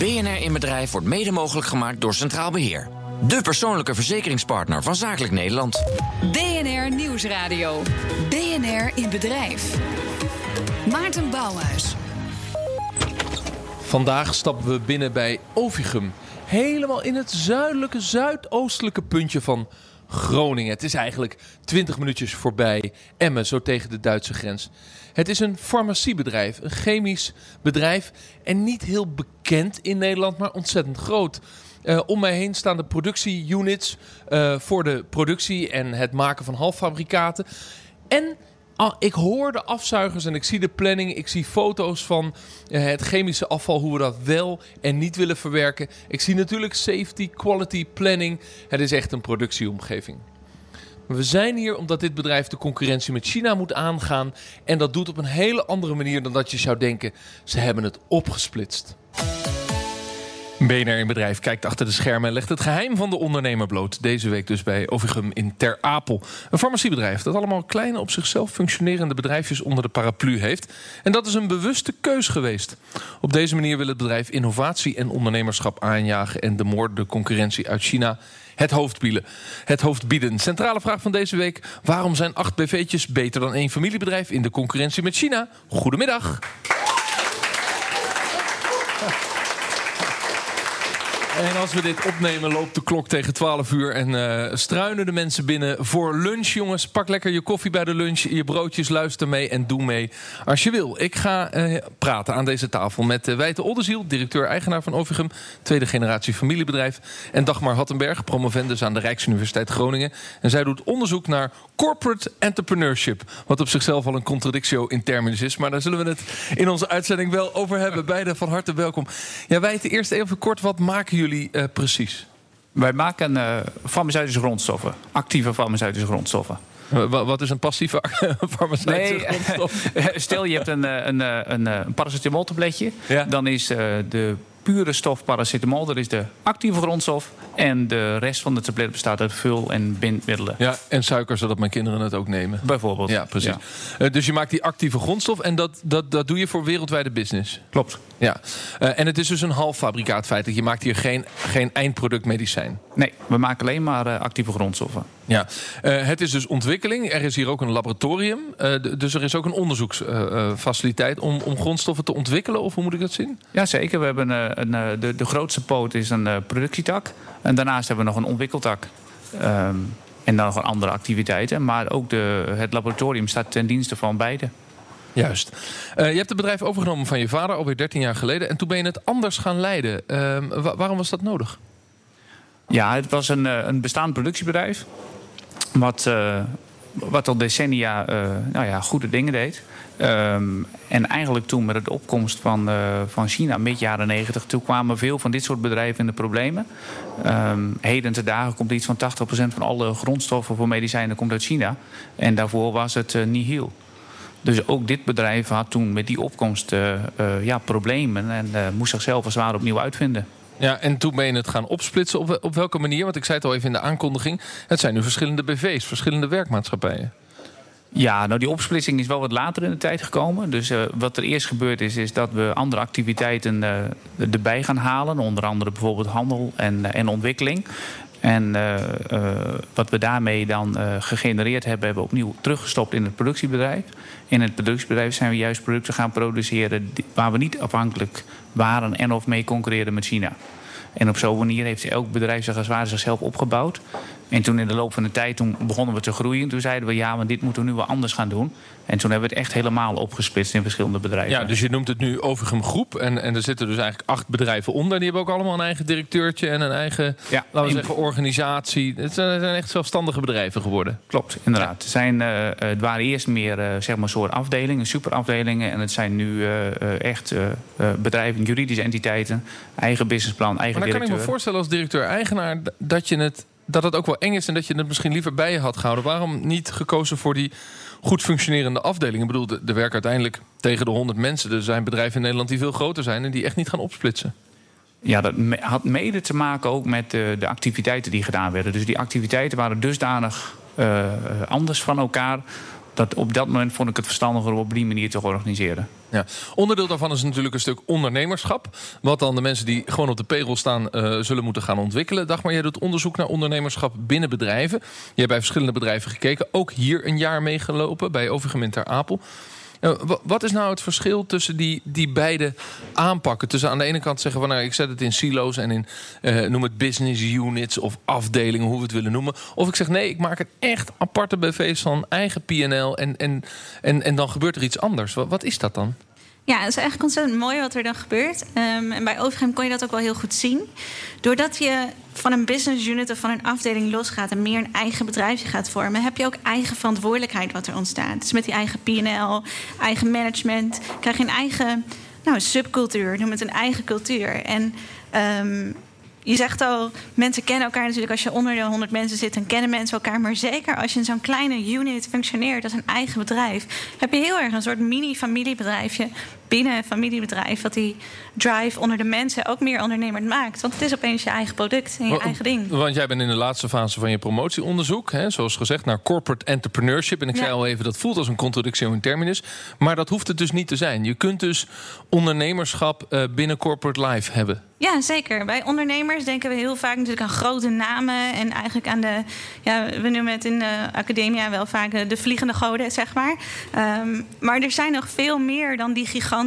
BNR in Bedrijf wordt mede mogelijk gemaakt door Centraal Beheer. De persoonlijke verzekeringspartner van Zakelijk Nederland. BNR Nieuwsradio. BNR in Bedrijf. Maarten Bouwhuis. Vandaag stappen we binnen bij Ovigum. Helemaal in het zuidelijke, zuidoostelijke puntje van Groningen. Het is eigenlijk 20 minuutjes voorbij Emmen, zo tegen de Duitse grens. Het is een farmaciebedrijf, een chemisch bedrijf. En niet heel bekend in Nederland, maar ontzettend groot. Uh, om mij heen staan de productieunits uh, voor de productie en het maken van halffabrikaten. En ik hoor de afzuigers en ik zie de planning. Ik zie foto's van uh, het chemische afval, hoe we dat wel en niet willen verwerken. Ik zie natuurlijk safety, quality, planning. Het is echt een productieomgeving. We zijn hier omdat dit bedrijf de concurrentie met China moet aangaan. En dat doet op een hele andere manier dan dat je zou denken. Ze hebben het opgesplitst. BNR in Bedrijf kijkt achter de schermen en legt het geheim van de ondernemer bloot. Deze week dus bij Ovigum in Ter Apel. Een farmaciebedrijf dat allemaal kleine op zichzelf functionerende bedrijfjes onder de paraplu heeft. En dat is een bewuste keus geweest. Op deze manier wil het bedrijf innovatie en ondernemerschap aanjagen en de moordende concurrentie uit China het hoofd bieden. Het hoofd bieden. Centrale vraag van deze week. Waarom zijn acht BV'tjes beter dan één familiebedrijf in de concurrentie met China? Goedemiddag. En als we dit opnemen, loopt de klok tegen 12 uur en uh, struinen de mensen binnen voor lunch. Jongens, pak lekker je koffie bij de lunch, je broodjes, luister mee en doe mee als je wil. Ik ga uh, praten aan deze tafel met uh, Wijte Oldenziel, directeur-eigenaar van Ovigum, tweede generatie familiebedrijf. En Dagmar Hattenberg, promovendus aan de Rijksuniversiteit Groningen. En zij doet onderzoek naar corporate entrepreneurship. Wat op zichzelf al een contradictio in terminus is. Maar daar zullen we het in onze uitzending wel over hebben. Beide van harte welkom. Ja, Wijte, eerst even kort, wat maken jullie? uh, precies? Wij maken uh, farmaceutische grondstoffen, actieve farmaceutische grondstoffen. Wat is een passieve farmaceutische nee, grondstof? Stel je hebt een, een, een, een paracetamoltabletje. Ja. Dan is de pure stof paracetamol. Dat is de actieve grondstof. En de rest van de tablet bestaat uit vul- en bindmiddelen. Ja, en suiker, zodat mijn kinderen het ook nemen. Bijvoorbeeld. Ja, precies. Ja. Uh, dus je maakt die actieve grondstof en dat, dat, dat doe je voor wereldwijde business. Klopt. Ja. Uh, en het is dus een halffabrikaat feitelijk. Je maakt hier geen, geen eindproduct medicijn. Nee, we maken alleen maar uh, actieve grondstoffen. Ja, uh, het is dus ontwikkeling. Er is hier ook een laboratorium. Uh, dus er is ook een onderzoeksfaciliteit uh, om, om grondstoffen te ontwikkelen. Of hoe moet ik dat zien? Jazeker. We hebben een, een, de, de grootste poot is een productietak. En daarnaast hebben we nog een ontwikkeltak. Um, en dan nog andere activiteiten. Maar ook de, het laboratorium staat ten dienste van beide. Juist. je hebt het bedrijf overgenomen van je vader alweer 13 jaar geleden. En toen ben je het anders gaan leiden. Ehm, waarom was dat nodig? Ja, het was een, een bestaand productiebedrijf. Wat, uh, wat al decennia uh, nou ja, goede dingen deed. Um, en eigenlijk toen met de opkomst van, uh, van China, mid jaren negentig, toen kwamen veel van dit soort bedrijven in de problemen. Um, heden te dagen komt iets van 80% van alle grondstoffen voor medicijnen komt uit China. En daarvoor was het uh, nihil. Dus ook dit bedrijf had toen met die opkomst ja, problemen en moest zichzelf als zwaar opnieuw uitvinden. Ja, en toen ben je het gaan opsplitsen. Op, op welke manier? Want ik zei het al even in de aankondiging. Het zijn nu verschillende BV's, verschillende werkmaatschappijen. Ja, nou die opsplitsing is wel wat later in de tijd gekomen. Dus uh, wat er eerst gebeurd is, is dat we andere activiteiten uh, erbij gaan halen. Onder andere bijvoorbeeld handel en, uh, en ontwikkeling. En wat we daarmee dan gegenereerd hebben, hebben we opnieuw teruggestopt in het productiebedrijf. In het productiebedrijf zijn we juist producten gaan produceren waar we niet afhankelijk waren en of mee concurreren met China. En op zo'n manier heeft elk bedrijf zich als zichzelf opgebouwd. En toen in de loop van de tijd toen begonnen we te groeien. Toen zeiden we ja, maar dit moeten we nu wel anders gaan doen. En toen hebben we het echt helemaal opgesplitst in verschillende bedrijven. Ja, dus je noemt het nu Overgem Groep. En, en er zitten dus eigenlijk acht bedrijven onder. Die hebben ook allemaal een eigen directeurtje en een eigen ja, laten we zeggen, organisatie. Het zijn echt zelfstandige bedrijven geworden. Klopt, inderdaad. Het, zijn, uh, het waren eerst meer uh, zeg maar soort afdelingen, superafdelingen. En het zijn nu uh, echt bedrijven, juridische entiteiten, eigen businessplan, eigen maar dan kan ik me voorstellen als directeur-eigenaar dat je het dat het ook wel eng is en dat je het misschien liever bij je had gehouden. Waarom niet gekozen voor die goed functionerende afdeling? Ik bedoel, er werken uiteindelijk tegen de 100 mensen. Er zijn bedrijven in Nederland die veel groter zijn en die echt niet gaan opsplitsen. Ja, dat had mede te maken ook met de, de activiteiten die gedaan werden. Dus die activiteiten waren dusdanig uh, anders van elkaar dat, op dat moment vond ik het verstandiger om op die manier te organiseren. Ja. Onderdeel daarvan is natuurlijk een stuk ondernemerschap. Wat dan de mensen die gewoon op de payroll staan uh, zullen moeten gaan ontwikkelen. Dagmar, jij doet onderzoek naar ondernemerschap binnen bedrijven. Je hebt bij verschillende bedrijven gekeken. Ook hier een jaar meegelopen bij Overgemeen ter Apel. Wat is nou het verschil tussen die, die beide aanpakken? Tussen aan de ene kant zeggen van nou, ik zet het in silo's en in uh, noem het business units of afdelingen, hoe we het willen noemen. Of ik zeg nee, ik maak het echt aparte BV's van eigen PNL en, en, en, en dan gebeurt er iets anders. Wat, wat is dat dan? Ja, het is eigenlijk ontzettend mooi wat er dan gebeurt. Um, en bij Overgem kon je dat ook wel heel goed zien. Doordat je van een business unit of van een afdeling losgaat en meer een eigen bedrijfje gaat vormen, heb je ook eigen verantwoordelijkheid wat er ontstaat. Dus met die eigen PL, eigen management, krijg je een eigen nou, subcultuur, noem het een eigen cultuur. En um, je zegt al, mensen kennen elkaar natuurlijk. Als je onder de 100 mensen zit, dan kennen mensen elkaar. Maar zeker als je in zo'n kleine unit functioneert als een eigen bedrijf, heb je heel erg een soort mini-familiebedrijfje binnen een familiebedrijf. Wat die drive onder de mensen ook meer ondernemend maakt. Want het is opeens je eigen product en je eigen ding. Want jij bent in de laatste fase van je promotieonderzoek. Hè, zoals gezegd, naar corporate entrepreneurship. En ik zei al even, dat voelt als een contradictie in terminus. Maar dat hoeft het dus niet te zijn. Je kunt dus ondernemerschap uh, binnen corporate life hebben. Ja, zeker. Bij ondernemers denken we heel vaak natuurlijk aan grote namen. En eigenlijk aan de, ja, we noemen het in de academia wel vaak de vliegende goden, zeg maar. Um, maar er zijn nog veel meer dan die giganten.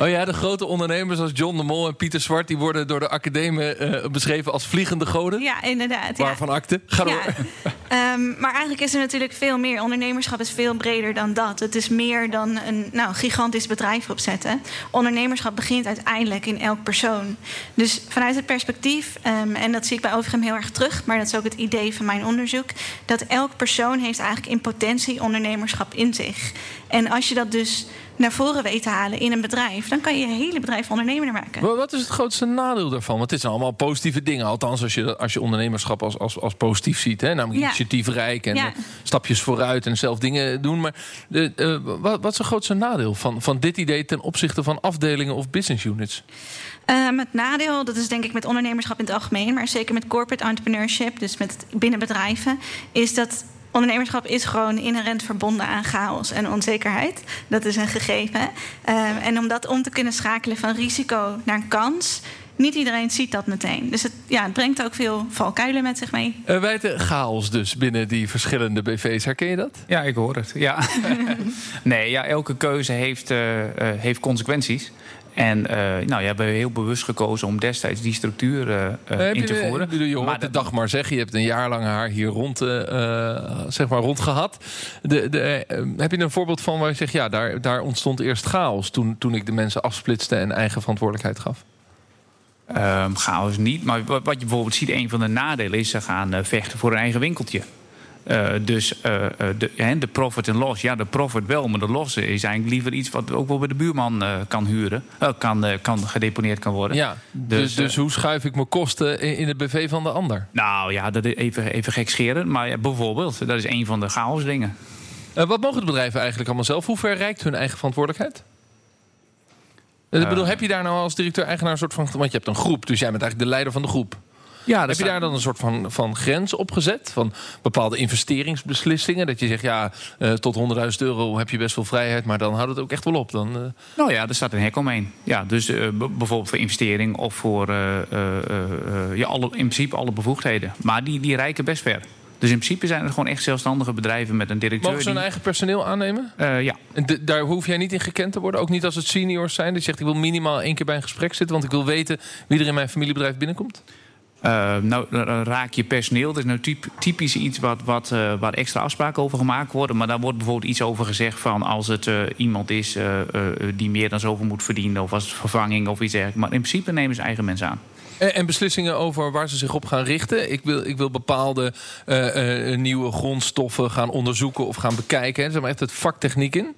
Oh ja, de grote ondernemers als John de Mol en Pieter Zwart... die worden door de academie uh, beschreven als vliegende goden. Ja, inderdaad. Waarvan ja. akte? Ga door. Ja. Um, maar eigenlijk is er natuurlijk veel meer. Ondernemerschap is veel breder dan dat. Het is meer dan een nou, gigantisch bedrijf opzetten. Ondernemerschap begint uiteindelijk in elk persoon. Dus vanuit het perspectief, um, en dat zie ik bij Overgem heel erg terug, maar dat is ook het idee van mijn onderzoek, dat elk persoon heeft eigenlijk in potentie ondernemerschap in zich. En als je dat dus naar voren weet te halen in een bedrijf, dan kan je je hele bedrijf ondernemer maken. Wat is het grootste nadeel daarvan? Want dit zijn allemaal positieve dingen. Althans, als je, als je ondernemerschap als, als, als positief ziet. Hè? Namelijk ja. Initiatiefrijk en ja. stapjes vooruit en zelf dingen doen. Maar de, uh, wat, wat is het grootste nadeel van, van dit idee ten opzichte van afdelingen of business units? Um, het nadeel, dat is denk ik met ondernemerschap in het algemeen, maar zeker met corporate entrepreneurship, dus met binnen bedrijven, is dat ondernemerschap is gewoon inherent verbonden aan chaos en onzekerheid. Dat is een gegeven. Um, en om dat om te kunnen schakelen van risico naar kans. Niet iedereen ziet dat meteen. Dus het, ja, het brengt ook veel valkuilen met zich mee. Uh, wij de chaos dus binnen die verschillende BV's. Herken je dat? Ja, ik hoor het. Ja. nee, ja, elke keuze heeft, uh, uh, heeft consequenties. En uh, nou, ja, we hebben heel bewust gekozen om destijds die structuur uh, in te voeren. Je, je hoort maar de dag maar zeggen, je hebt een jaar lang haar hier rond, zeg maar rond gehad. De, de, heb je een voorbeeld van waar je zegt, ja, daar, daar ontstond eerst chaos toen, toen ik de mensen afsplitste en eigen verantwoordelijkheid gaf? Um, chaos niet, maar wat je bijvoorbeeld ziet, een van de nadelen is ze gaan vechten voor een eigen winkeltje. Uh, dus uh, de, de, profit en loss, ja, de profit wel, maar de loss is eigenlijk liever iets wat ook wel bij de buurman uh, kan huren, kan, kan gedeponeerd kan worden. Ja, dus, dus, dus hoe schuif ik mijn kosten in, in het BV van de ander? Nou ja, dat is even, even gek scheren, maar ja, bijvoorbeeld, dat is een van de chaos dingen. wat mogen de bedrijven eigenlijk allemaal zelf? Hoe ver reikt hun eigen verantwoordelijkheid? Ik bedoel, heb je daar nou als directeur-eigenaar een soort van... Want je hebt een groep, dus jij bent eigenlijk de leider van de groep. Ja, Heb je daar dan een soort van, van grens op gezet? Van bepaalde investeringsbeslissingen? Dat je zegt, ja, uh, tot 100.000 euro heb je best veel vrijheid... maar dan houdt het ook echt wel op. Dan, uh... Nou ja, er staat een hek omheen. Ja, dus uh, bijvoorbeeld voor investering of voor ja, alle, in principe alle bevoegdheden. Maar die, die reiken best ver. Dus in principe zijn er gewoon echt zelfstandige bedrijven met een directeur. Mogen ze hun eigen personeel aannemen? Uh, ja. En daar hoef jij niet in gekend te worden? Ook niet als het seniors zijn? Dat je zegt, ik wil minimaal één keer bij een gesprek zitten... want ik wil weten wie er in mijn familiebedrijf binnenkomt? Uh, nou, raak je personeel. Dat is nou typ, typisch iets wat, wat, uh, waar extra afspraken over gemaakt worden. Maar daar wordt bijvoorbeeld iets over gezegd van als het uh, iemand is die meer dan zoveel moet verdienen, of als het vervanging of iets dergelijks. Maar in principe nemen ze eigen mensen aan. En, en beslissingen over waar ze zich op gaan richten. Ik wil, ik wil bepaalde nieuwe grondstoffen gaan onderzoeken of gaan bekijken. Zit maar echt het vaktechniek in.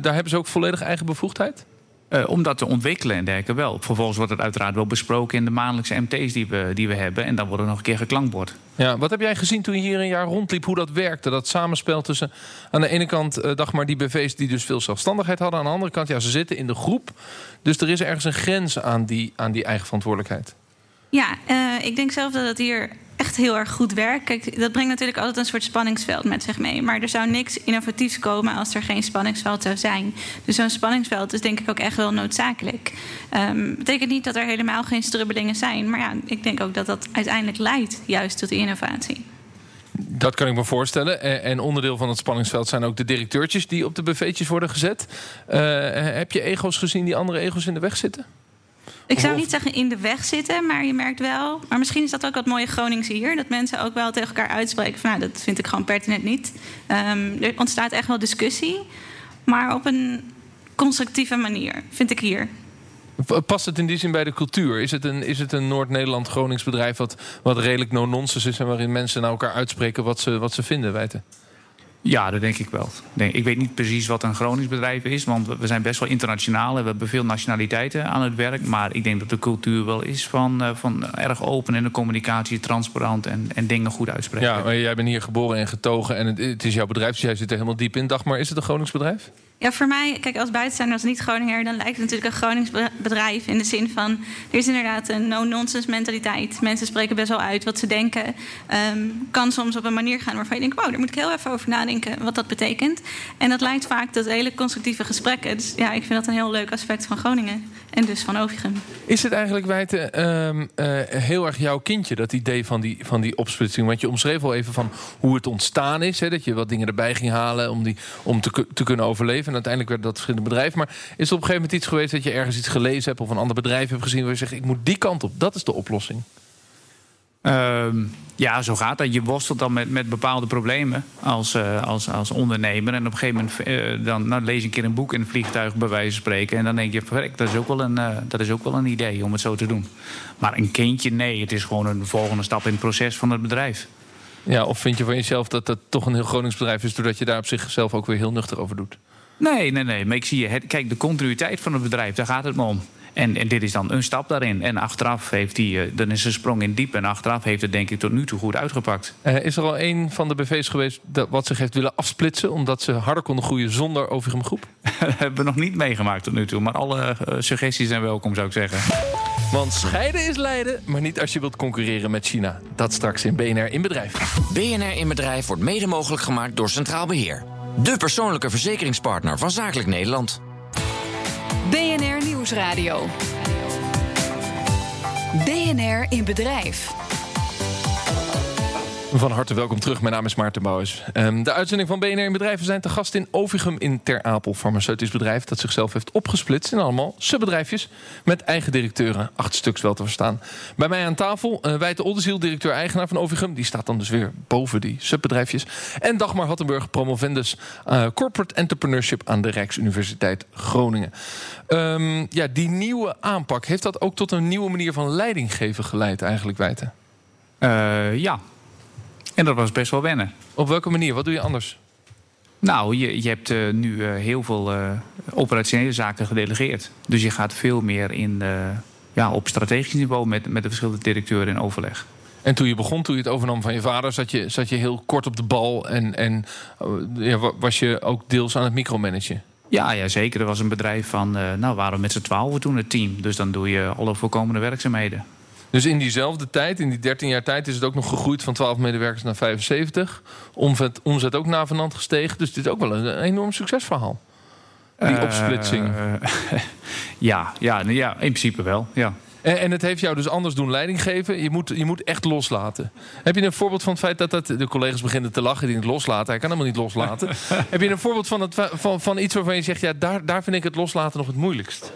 daar hebben ze ook volledig eigen bevoegdheid? Uh, om dat te ontwikkelen en dergelijke wel. Vervolgens wordt het uiteraard wel besproken in de maandelijkse MT's die we, die we hebben. En dan wordt er nog een keer geklankbord. Ja, wat heb jij gezien toen je hier een jaar rondliep, hoe dat werkte? Dat samenspel tussen aan de ene kant, uh, dacht maar, die BV's die dus veel zelfstandigheid hadden. Aan de andere kant, ja, ze zitten in de groep. Dus er is ergens een grens aan die, aan die eigen verantwoordelijkheid. Ja, uh, ik denk zelf dat het hier heel erg goed werkt. Kijk, dat brengt natuurlijk altijd een soort spanningsveld met zich mee. Maar er zou niks innovatiefs komen als er geen spanningsveld zou zijn. Dus zo'n spanningsveld is denk ik ook echt wel noodzakelijk. Um, betekent niet dat er helemaal geen strubbelingen zijn. Maar ja, ik denk ook dat dat uiteindelijk leidt juist tot innovatie. Dat kan ik me voorstellen. En onderdeel van het spanningsveld zijn ook de directeurtjes die op de buffetjes worden gezet. Uh, heb je ego's gezien die andere ego's in de weg zitten? Ik zou niet zeggen in de weg zitten, maar je merkt wel. Maar misschien is dat ook wat mooie Gronings hier. Dat mensen ook wel tegen elkaar uitspreken van nou, dat vind ik gewoon pertinent niet. Um, er ontstaat echt wel discussie. Maar op een constructieve manier, vind ik hier. Past het in die zin bij de cultuur? Is het een, is het een Noord-Nederland-Gronings bedrijf wat, wat redelijk no-nonsense is en waarin mensen naar elkaar uitspreken wat ze, wat ze vinden, weten? Ja, dat denk ik wel. Ik weet niet precies wat een Gronings bedrijf is, want we zijn best wel internationaal en we hebben veel nationaliteiten aan het werk. Maar ik denk dat de cultuur wel is van, eh, van erg open in de communicatie, transparant en, en dingen goed uitspreken. Ja, maar jij bent hier geboren en getogen en het, het is jouw bedrijf, dus jij zit er helemaal diep in. Dag, maar is het een Gronings bedrijf? Ja, voor mij, kijk, als buitenstaander, als niet-Groninger, dan lijkt het natuurlijk een Gronings bedrijf. In de zin van, er is inderdaad een no-nonsense mentaliteit. Mensen spreken best wel uit wat ze denken. Um, kan soms op een manier gaan waarvan je denkt, wow, daar moet ik heel even over nadenken wat dat betekent. En dat leidt vaak tot hele constructieve gesprekken. Dus ja, ik vind dat een heel leuk aspect van Groningen. En dus van Ovichem. Is het eigenlijk, Wijten, um, uh, heel erg jouw kindje, dat idee van die, van die opsplitsing? Want je omschreef al even van hoe het ontstaan is. Hè, dat je wat dingen erbij ging halen om, die, om te, te kunnen overleven. En uiteindelijk werd dat verschillende bedrijven. Maar is er op een gegeven moment iets geweest dat je ergens iets gelezen hebt... of een ander bedrijf hebt gezien waar je zegt... ik moet die kant op, dat is de oplossing? Ehm, ja, zo gaat dat. Je worstelt dan met, met bepaalde problemen als, uh, als, als ondernemer. En op een gegeven moment uh, dan, nou, lees je een keer een boek in een vliegtuig, bij wijze van spreken. En dan denk je, verrek, dat is, ook wel een, uh, dat is ook wel een idee om het zo te doen. Maar een kindje, nee, het is gewoon een volgende stap in het proces van het bedrijf. Ja, of vind je van jezelf dat dat toch een heel Gronings bedrijf is... doordat je daar op zichzelf ook weer heel nuchter over doet? Nee, nee, nee. Maar ik zie je, kijk, de continuïteit van het bedrijf, daar gaat het me om. En, en, dit is dan een stap daarin. En achteraf heeft hij, uh, dan is een sprong in diep. En achteraf heeft het denk ik tot nu toe goed uitgepakt. Uh, is er al een van de BV's geweest dat wat zich heeft willen afsplitsen... omdat ze harder konden groeien zonder Overigens Groep? dat hebben we nog niet meegemaakt tot nu toe. Maar alle uh, suggesties zijn welkom, zou ik zeggen. Want scheiden is lijden, maar niet als je wilt concurreren met China. Dat straks in BNR in Bedrijf. BNR in Bedrijf wordt mede mogelijk gemaakt door Centraal Beheer. De persoonlijke verzekeringspartner van Zakelijk Nederland. BNR Nieuwsradio. BNR in bedrijf. Van harte welkom terug. Mijn naam is Maarten Bouwers. Um, de uitzending van BNR in Bedrijven zijn te gast in Ovigum in Ter Apel. Farmaceutisch bedrijf dat zichzelf heeft opgesplitst in allemaal subbedrijfjes. Met eigen directeuren. Acht stuks wel te verstaan. Bij mij aan tafel uh, Wijte Oldenziel, directeur-eigenaar van Ovigum. Die staat dan dus weer boven die subbedrijfjes. En Dagmar Hattenburg, promovendus uh, Corporate Entrepreneurship aan de Rijksuniversiteit Groningen. Um, ja, die nieuwe aanpak, heeft dat ook tot een nieuwe manier van leidinggeven geleid eigenlijk, Wijte? Uh, ja, en dat was best wel wennen. Op welke manier? Wat doe je anders? Nou, je, je hebt uh, nu uh, heel veel uh, operationele zaken gedelegeerd. Dus je gaat veel meer in, ja, op strategisch niveau met, met de verschillende directeuren in overleg. En toen je begon, toen je het overnam van je vader, zat je, zat je heel kort op de bal en, en ja, was je ook deels aan het micromanagen? Ja, ja, zeker. Er was een bedrijf van, nou waren we met z'n twaalf toen het team. Dus dan doe je alle voorkomende werkzaamheden. Dus in diezelfde tijd, in die 13 jaar tijd, is het ook nog gegroeid van 12 medewerkers naar 75. Omzet, omzet ook navenant gestegen. Dus dit is ook wel een, enorm succesverhaal. Die uh, opsplitsing. Ja, ja, ja, in principe wel. Ja. En, en, het heeft jou dus anders doen leiding geven. Je moet, je moet echt loslaten. Heb je een voorbeeld van het feit dat, dat de collega's beginnen te lachen die het loslaten? Hij kan helemaal niet loslaten. Heb je een voorbeeld van, het, van, van iets waarvan je zegt: ja, daar, daar vind ik het loslaten nog het moeilijkst?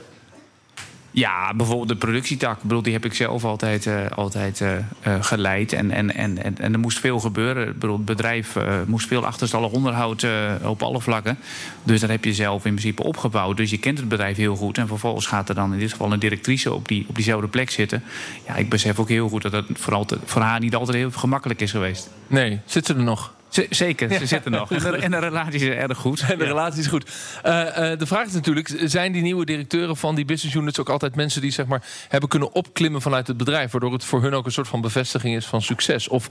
Ja, bijvoorbeeld de productietak. bedoel, die heb ik zelf altijd, uh, altijd uh, uh, geleid. En, en, en, en, er moest veel gebeuren. Het bedrijf moest veel achterstallig onderhoud op alle vlakken. Dus dat heb je zelf in principe opgebouwd. Dus je kent het bedrijf heel goed. En vervolgens gaat er dan in dit geval een directrice op, die, op diezelfde plek zitten. Ja, ik besef ook heel goed dat vooral te, voor haar niet altijd heel gemakkelijk is geweest. Nee, zit ze er nog? Zeker, ze zitten nog. En de, en de, relatie is erg goed. En de relatie is goed. Uh, uh, de vraag is natuurlijk, zijn die nieuwe directeuren van die business units ook altijd mensen die zeg maar, hebben kunnen opklimmen vanuit het bedrijf, waardoor het voor hun ook een soort van bevestiging is van succes? Of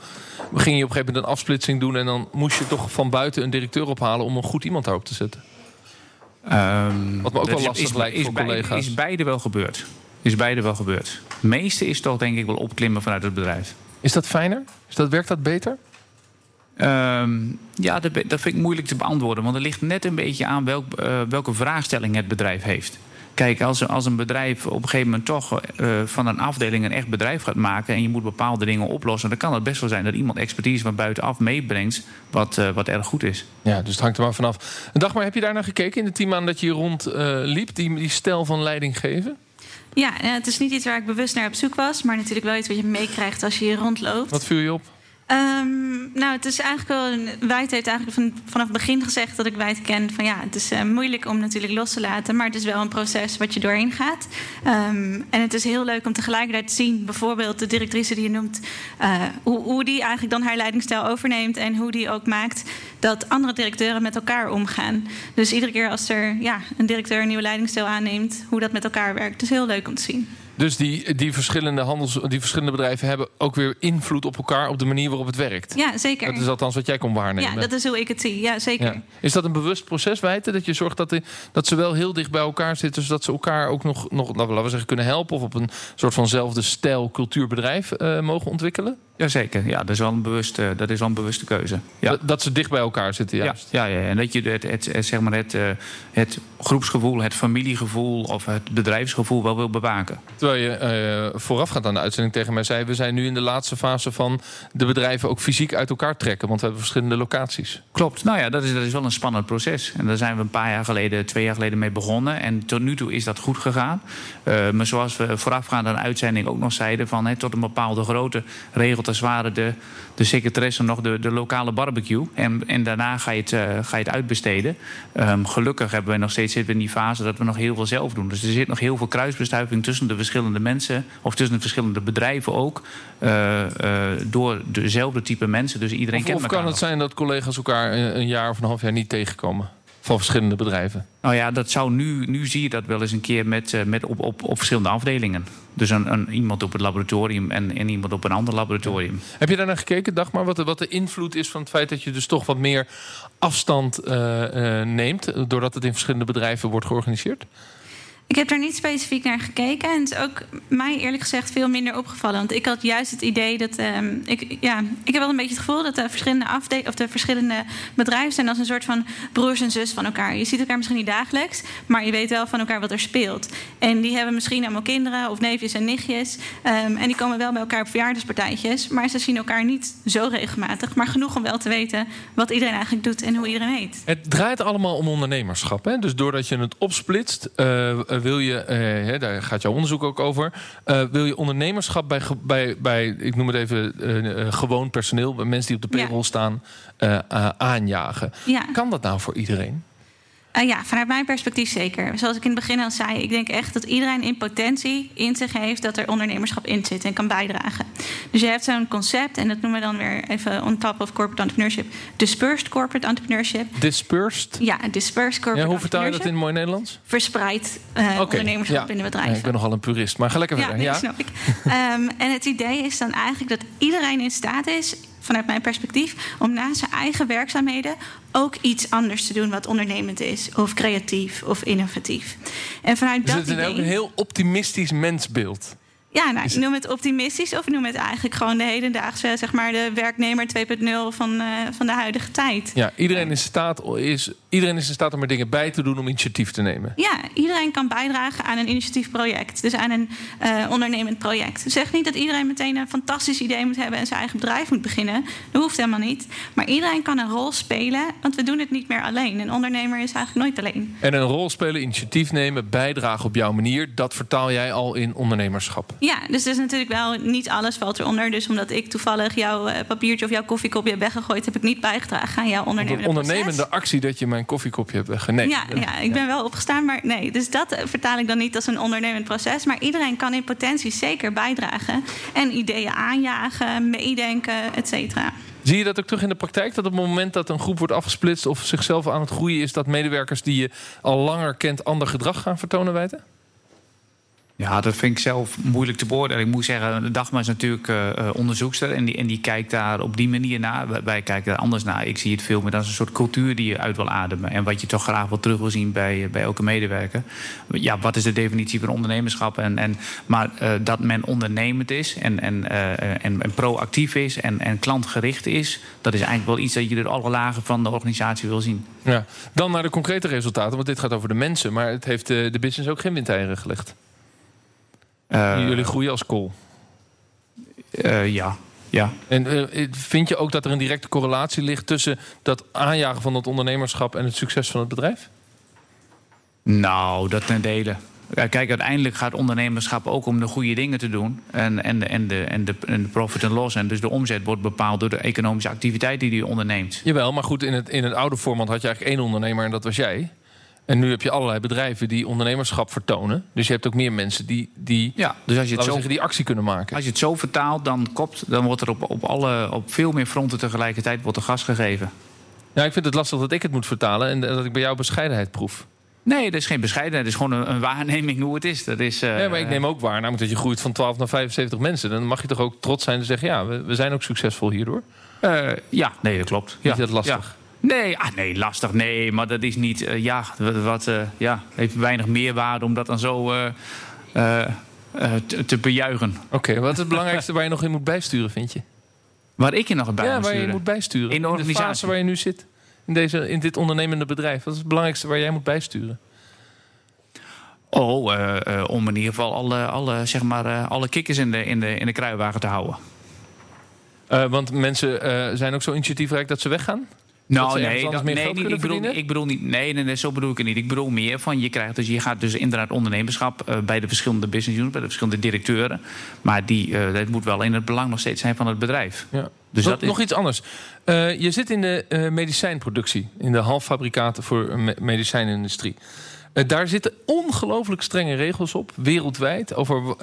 ging je op een gegeven moment een afsplitsing doen en dan moest je toch van buiten een directeur ophalen om een goed iemand daarop te zetten? Um, Wat me ook wel lastig is, lijkt is voor collega's. Is beide wel gebeurd. Is beide wel gebeurd. Het meeste is toch denk ik wel opklimmen vanuit het bedrijf. Is dat fijner? Is dat, werkt dat beter? Ehm, ja, dat, dat, vind ik moeilijk te beantwoorden. Want er ligt net een beetje aan welk, uh, welke vraagstelling het bedrijf heeft. Kijk, als, als een bedrijf op een gegeven moment toch uh, van een afdeling een echt bedrijf gaat maken. en je moet bepaalde dingen oplossen. dan kan het best wel zijn dat iemand expertise van buitenaf meebrengt. wat, uh, wat erg goed is. Ja, dus het hangt er maar vanaf. Dag, maar heb je daar naar gekeken in de team aan dat je hier rondliep? Uh, die, die stijl van leiding geven? Ja, het is niet iets waar ik bewust naar op zoek was. maar natuurlijk wel iets wat je meekrijgt als je hier rondloopt. Wat viel je op? Um, nou, het is eigenlijk wel. Wijd heeft eigenlijk van, vanaf het begin gezegd dat ik Wijd ken. Van ja, het is uh, moeilijk om natuurlijk los te laten. Maar het is wel een proces wat je doorheen gaat. Um, en het is heel leuk om tegelijkertijd te zien, bijvoorbeeld de directrice die je noemt. Hoe, hoe die eigenlijk dan haar leidingstijl overneemt. En hoe die ook maakt dat andere directeuren met elkaar omgaan. Dus iedere keer als er ja, een directeur een nieuwe leidingstijl aanneemt, hoe dat met elkaar werkt. Het is heel leuk om te zien. Dus die, die, verschillende handels, die verschillende bedrijven hebben ook weer invloed op elkaar op de manier waarop het werkt. Ja, zeker. Dat is althans wat jij kon waarnemen. Ja, dat is hoe ik het zie. Ja, zeker. Ja. Is dat een bewust proces, Wijten? Dat je zorgt dat, die, dat ze wel heel dicht bij elkaar zitten, zodat ze elkaar ook nog, nog laten we zeggen, kunnen helpen of op een soort vanzelfde stijl cultuurbedrijf uh, mogen ontwikkelen? Jazeker, ja, dat is wel een bewuste, dat is wel een bewuste keuze. Ja. Dat, dat ze dicht bij elkaar zitten, juist. Ja, ja, ja. en dat je het, het, het, zeg maar het, het groepsgevoel, het familiegevoel of het bedrijfsgevoel wel wil bewaken. Terwijl je uh, voorafgaand aan de uitzending tegen mij zei... we zijn nu in de laatste fase van de bedrijven ook fysiek uit elkaar trekken. Want we hebben verschillende locaties. Klopt. Nou ja, dat is, dat is wel een spannend proces. En daar zijn we een paar jaar geleden, twee jaar geleden mee begonnen. En tot nu toe is dat goed gegaan. Uh, maar zoals we voorafgaand aan de uitzending ook nog zeiden... Van, tot een bepaalde grootte regeltjes waren de, de secretaresse nog de, de lokale barbecue. En, en daarna ga je het, uh, ga je het uitbesteden. Um, gelukkig hebben we nog steeds zitten we in die fase dat we nog heel veel zelf doen. Dus er zit nog heel veel kruisbestuiving tussen de verschillende mensen... of tussen de verschillende bedrijven ook, uh, uh, door dezelfde type mensen. Dus iedereen of, kent of elkaar kan het zijn dat collega's elkaar een jaar of een half jaar niet tegenkomen? Van verschillende bedrijven? Nou ja, dat zou nu, nu zie je dat wel eens een keer met, uh, met op, op, op verschillende afdelingen. Dus een, een, iemand op het laboratorium en, en iemand op een ander laboratorium. Heb je daar naar gekeken, Dagmar, wat de, wat de invloed is van het feit dat je dus toch wat meer afstand uh, uh, neemt, doordat het in verschillende bedrijven wordt georganiseerd? Ik heb daar niet specifiek naar gekeken. En het is ook mij eerlijk gezegd veel minder opgevallen. Want ik had juist het idee dat. Um, ik, ja, ik heb wel een beetje het gevoel dat de verschillende, afde of de verschillende bedrijven zijn als een soort van broers en zus van elkaar. Je ziet elkaar misschien niet dagelijks, maar je weet wel van elkaar wat er speelt. En die hebben misschien allemaal kinderen of neefjes en nichtjes. Um, en die komen wel bij elkaar op verjaardagspartijtjes. Maar ze zien elkaar niet zo regelmatig. Maar genoeg om wel te weten wat iedereen eigenlijk doet en hoe iedereen heet. Het draait allemaal om ondernemerschap. Hè? Dus doordat je het opsplitst. Uh, wil je, uh, hè, daar gaat jouw onderzoek ook over, uh, wil je ondernemerschap bij, bij, bij ik noem het even, gewoon personeel, bij mensen die op de payroll ja. staan, aanjagen. Ja. Kan dat nou voor iedereen? Uh, ja, vanuit mijn perspectief zeker. Zoals ik in het begin al zei, ik denk echt dat iedereen in potentie in zich heeft dat er ondernemerschap in zit en kan bijdragen. Dus je hebt zo'n concept, en dat noemen we dan weer even on top of corporate entrepreneurship, dispersed corporate entrepreneurship. Dispersed? Ja, dispersed corporate ja, hoe vertaal je dat in mooi Nederlands? Verspreid uh, okay. ondernemerschap ja. in de bedrijven. Ja, ik ben nogal een purist, maar ga lekker ja, verder. Ja, snap ik. um, en het idee is dan eigenlijk dat iedereen in staat is vanuit mijn perspectief, om naast zijn eigen werkzaamheden ook iets anders te doen wat ondernemend is, of creatief of innovatief. En vanuit dus dat het is ook een heel optimistisch mensbeeld. Ja, nou, ik noem het optimistisch of noem het eigenlijk gewoon de hedendaagse, zeg maar, de werknemer 2.0 van, uh, van de huidige tijd. Ja, iedereen is, staat, is, iedereen is in staat om er dingen bij te doen om initiatief te nemen. Ja, iedereen kan bijdragen aan een initiatiefproject, dus aan een uh, ondernemend project. Zeg niet dat iedereen meteen een fantastisch idee moet hebben en zijn eigen bedrijf moet beginnen. Dat hoeft helemaal niet. Maar iedereen kan een rol spelen, want we doen het niet meer alleen. Een ondernemer is eigenlijk nooit alleen. En een rol spelen, initiatief nemen, bijdragen op jouw manier, dat vertaal jij al in ondernemerschap. Ja, dus dat is natuurlijk wel niet alles valt eronder. Dus omdat ik toevallig jouw uh, papiertje of jouw koffiekopje heb weggegooid, heb ik niet bijgedragen aan jouw ondernemende Een ondernemende actie dat je mijn koffiekopje hebt weggeneen. Ja, ja, ik ben wel opgestaan, maar nee. Dus dat vertaal ik dan niet als een ondernemend proces. Maar iedereen kan in potentie zeker bijdragen. En ideeën aanjagen, meedenken, et cetera. Zie je dat ook terug in de praktijk? Dat op het moment dat een groep wordt afgesplitst of zichzelf aan het groeien is, dat medewerkers die je al langer kent ander gedrag gaan vertonen wijten? Ja, dat vind ik zelf moeilijk te beoordelen. Ik moet zeggen, Dagmar is natuurlijk uh, onderzoekster en die, en die kijkt daar op die manier naar. Wij, kijken daar anders naar. Ik zie het veel meer als een soort cultuur die je uit wil ademen. En wat je toch graag wil terug wil zien bij, bij elke medewerker. Ja, wat is de definitie van ondernemerschap? En, en, maar dat men ondernemend is en, en, en, en, proactief is en, en klantgericht is, dat is eigenlijk wel iets dat je door alle lagen van de organisatie wil zien. Ja. Dan naar de concrete resultaten, want dit gaat over de mensen. Maar het heeft de business ook geen windeieren gelegd. Uh, Jullie groeien als kool. Uh, ja. Ja. En uh, vind je ook dat er een directe correlatie ligt tussen dat aanjagen van het ondernemerschap en het succes van het bedrijf? Nou, dat ten dele. Kijk, uiteindelijk gaat ondernemerschap ook om de goede dingen te doen. En, en, de, en, de, en, de, en de profit en loss. En dus de omzet wordt bepaald door de economische activiteit die je onderneemt. Jawel, maar goed, in het, in het oude format had je eigenlijk één ondernemer en dat was jij. En nu heb je allerlei bedrijven die ondernemerschap vertonen. Dus je hebt ook meer mensen die, die, ja, dus als je het zo, zeggen, die actie kunnen maken. Als je het zo vertaalt, dan, kopt, dan wordt er op, op, alle, op veel meer fronten tegelijkertijd wordt er gas gegeven. Ja, ik vind het lastig dat ik het moet vertalen en dat ik bij jou bescheidenheid proef. Nee, dat is geen bescheidenheid. Het is gewoon een, waarneming hoe het is. Dat is uh, ja, maar ik neem ook waar, namelijk dat je groeit van 12 naar 75 mensen. Dan mag je toch ook trots zijn en zeggen: ja, we, we zijn ook succesvol hierdoor. Uh, ja, nee, dat klopt. Vind je dat lastig? Nee, ah, nee, lastig. Nee, maar dat is niet. Uh, ja, wat uh, ja, heeft weinig meerwaarde om dat dan zo uh, te, te, bejuichen. Oké, okay, wat is het belangrijkste waar je nog in moet bijsturen, vind je? Waar ik je nog bij ja, waar je moet bijsturen. In de organisatie. In de fase waar je nu zit. In, deze, in dit ondernemende bedrijf. Wat is het belangrijkste waar jij moet bijsturen? Oh, om in ieder geval alle, alle, zeg maar, alle kikkers in de, in, de, in de kruiwagen te houden. want mensen zijn ook zo initiatiefrijk dat ze weggaan? Nou, nee, dat, nee, ik, bedoel, ik bedoel niet. Nee, nee, nee, zo bedoel ik het niet. Ik bedoel meer van je krijgt dus je gaat dus inderdaad ondernemerschap uh, bij de verschillende business units, bij de verschillende directeuren. Maar die, uh, dat moet wel in het belang nog steeds zijn van het bedrijf. Ja. Dus nog, dat nog iets anders. Uh, je zit in de medicijnproductie, in de halffabrikaten voor medicijnindustrie. Daar zitten ongelooflijk strenge regels op, wereldwijd. Over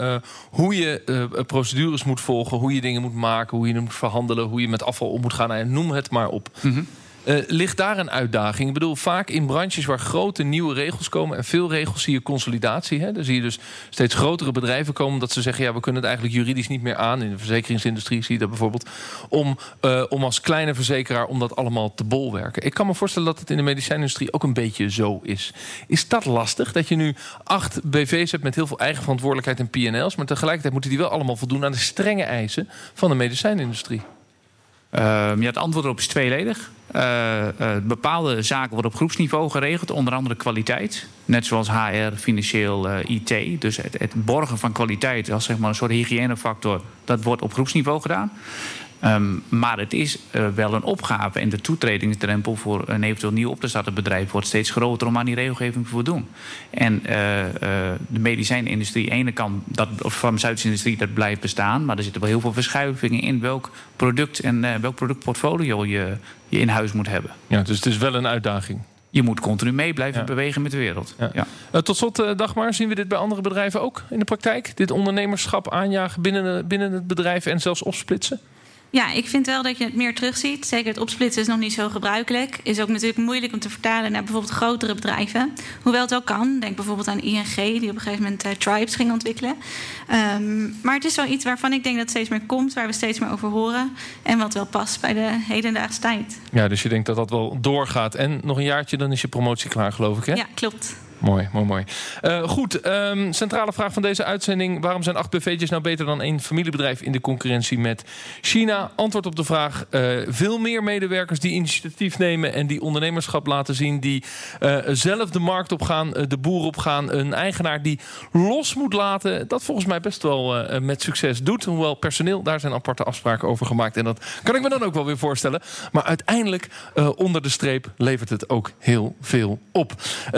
hoe je procedures moet volgen, hoe je dingen moet maken, hoe je moet verhandelen, hoe je met afval om moet gaan. En noem het maar op. Mm -hmm. Uh, ligt daar een uitdaging? Ik bedoel, vaak in branches waar grote nieuwe regels komen... en veel regels zie je consolidatie. Hè? Dan zie je dus steeds grotere bedrijven komen... dat ze zeggen, ja, we kunnen het eigenlijk juridisch niet meer aan. In de verzekeringsindustrie zie je dat bijvoorbeeld. Om, uh, om als kleine verzekeraar om dat allemaal te bolwerken. Ik kan me voorstellen dat het in de medicijnindustrie ook een beetje zo is. Is dat lastig? Dat je nu acht BV's hebt met heel veel eigen verantwoordelijkheid en PNL's... maar tegelijkertijd moeten die wel allemaal voldoen aan de strenge eisen van de medicijnindustrie. Uh, ja, het antwoord erop is tweeledig. Uh, uh, bepaalde zaken worden op groepsniveau geregeld, onder andere kwaliteit. Net zoals HR, financieel, uh, IT. Dus het, het, borgen van kwaliteit als zeg maar, een soort hygiënefactor, dat wordt op groepsniveau gedaan. Um, maar het is uh, wel een opgave en de toetredingsdrempel voor een eventueel nieuw op te starten bedrijf wordt steeds groter om aan die regelgeving te voldoen. En uh, uh, de medicijnindustrie, de ene kant, dat, of farmaceutische industrie, dat blijft bestaan, maar er zitten wel heel veel verschuivingen in welk product en welk productportfolio je, je in huis moet hebben. Ja, dus het is wel een uitdaging. Je moet continu mee blijven ja. bewegen met de wereld. Ja. Ja. Tot slot, Dagmar, zien we dit bij andere bedrijven ook in de praktijk? Dit ondernemerschap aanjagen binnen, binnen het bedrijf en zelfs opsplitsen? Ja, ik vind wel dat je het meer terugziet. Zeker het opsplitsen is nog niet zo gebruikelijk. Is ook natuurlijk moeilijk om te vertalen naar bijvoorbeeld grotere bedrijven. Hoewel het wel kan. Denk bijvoorbeeld aan ING, die op een gegeven moment uh, Tribes ging ontwikkelen. Um, maar het is wel iets waarvan ik denk dat het steeds meer komt, waar we steeds meer over horen. En wat wel past bij de hedendaagse tijd. Ja, dus je denkt dat dat wel doorgaat. En nog een jaartje, dan is je promotie klaar, geloof ik, hè? Ja, klopt. Mooi, mooi, mooi. Uh, goed, um, centrale vraag van deze uitzending. Waarom zijn acht BV'tjes nou beter dan één familiebedrijf in de concurrentie met China? Antwoord op de vraag. Uh, veel meer medewerkers die initiatief nemen en die ondernemerschap laten zien. Die uh, zelf de markt op gaan, de boer op gaan. Een eigenaar die los moet laten. Dat volgens mij best wel met succes doet. Hoewel personeel, daar zijn aparte afspraken over gemaakt. En dat kan ik me dan ook wel weer voorstellen. Maar uiteindelijk, onder de streep, levert het ook heel veel op.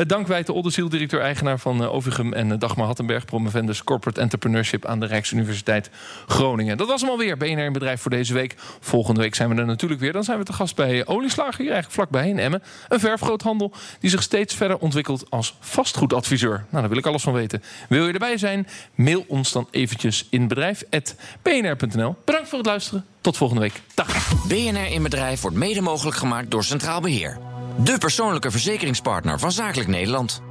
dank wij te directeur-eigenaar van uh, Ovigum... en uh, Dagmar Hattenberg, promovendus Corporate Entrepreneurship... aan de Rijksuniversiteit Groningen. Dat was hem alweer, BNR in Bedrijf voor deze week. Volgende week zijn we er natuurlijk weer. Dan zijn we te gast bij Olieslager, hier eigenlijk vlakbij in Emmen. Een verfgroothandel die zich steeds verder ontwikkelt als vastgoedadviseur. Nou, daar wil ik alles van weten. Wil je erbij zijn? Mail ons dan eventjes in bedrijf.bnr.nl. Bedankt voor het luisteren. Tot volgende week. Dag. BNR in Bedrijf wordt mede mogelijk gemaakt door Centraal Beheer. De persoonlijke verzekeringspartner van Zakelijk Nederland.